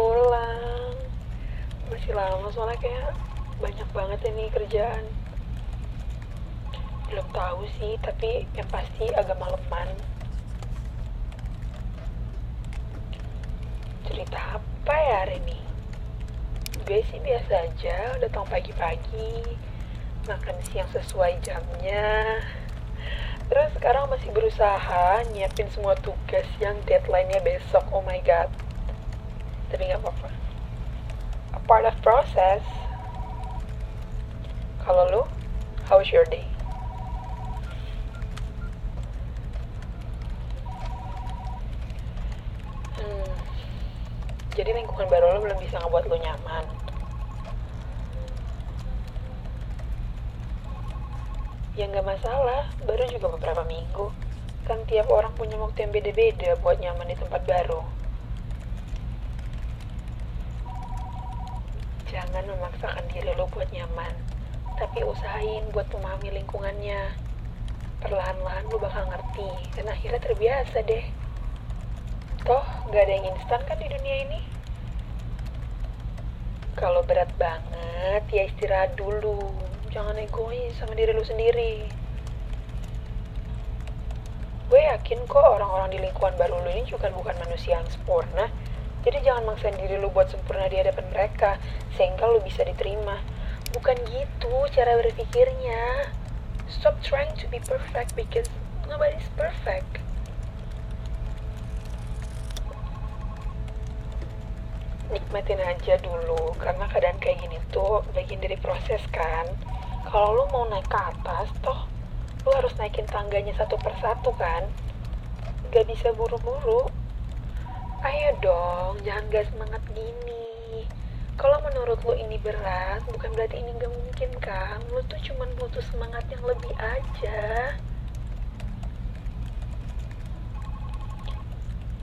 pulang. Masih lama soalnya kayak banyak banget ini kerjaan. Belum tahu sih tapi yang pasti agak maleman. Cerita apa ya hari ini? Gue sih biasa aja datang pagi-pagi. Makan siang sesuai jamnya. Terus sekarang masih berusaha nyiapin semua tugas yang deadline-nya besok. Oh my god tapi nggak apa-apa. A part of process. Kalau lu how was your day? Hmm, jadi lingkungan baru lo belum bisa ngebuat lo nyaman. Ya nggak masalah baru juga beberapa minggu. Kan tiap orang punya waktu yang beda-beda buat nyaman di tempat baru jangan memaksakan diri lo buat nyaman tapi usahain buat memahami lingkungannya. Perlahan-lahan lo bakal ngerti dan akhirnya terbiasa deh. Toh gak ada yang instan kan di dunia ini? Kalau berat banget ya istirahat dulu. Jangan egois sama diri lu sendiri. Gue yakin kok orang-orang di lingkungan baru lu ini juga bukan manusia yang sempurna jadi jangan maksain diri lu buat sempurna di hadapan mereka sehingga lu bisa diterima. Bukan gitu cara berpikirnya. Stop trying to be perfect because nobody's perfect. Nikmatin aja dulu karena keadaan kayak gini tuh bagian dari proses kan? Kalau lu mau naik ke atas toh lu harus naikin tangganya satu persatu kan? Gak bisa buru-buru ayo dong jangan gak semangat gini kalau menurut lu ini berat bukan berarti ini gak mungkin kan lu tuh cuman butuh semangat yang lebih aja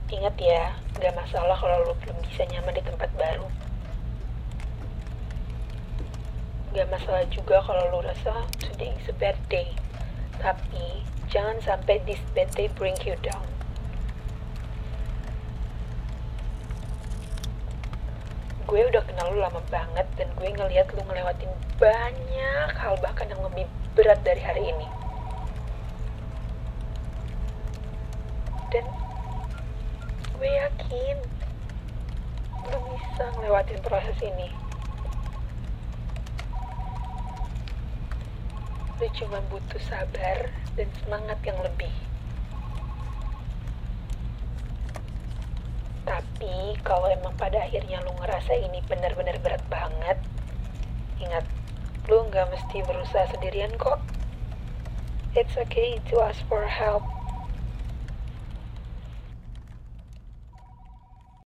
Ingat ya, gak masalah kalau lo belum bisa nyaman di tempat baru. Gak masalah juga kalau lo rasa today is a bad day. Tapi jangan sampai this bad day bring you down. Gue udah kenal lo lama banget dan gue ngeliat lo ngelewatin banyak hal bahkan yang lebih berat dari hari ini. Dan gue yakin lo bisa ngelewatin proses ini lo cuma butuh sabar dan semangat yang lebih tapi kalau emang pada akhirnya lo ngerasa ini benar-benar berat banget ingat lo nggak mesti berusaha sendirian kok. It's okay to ask for help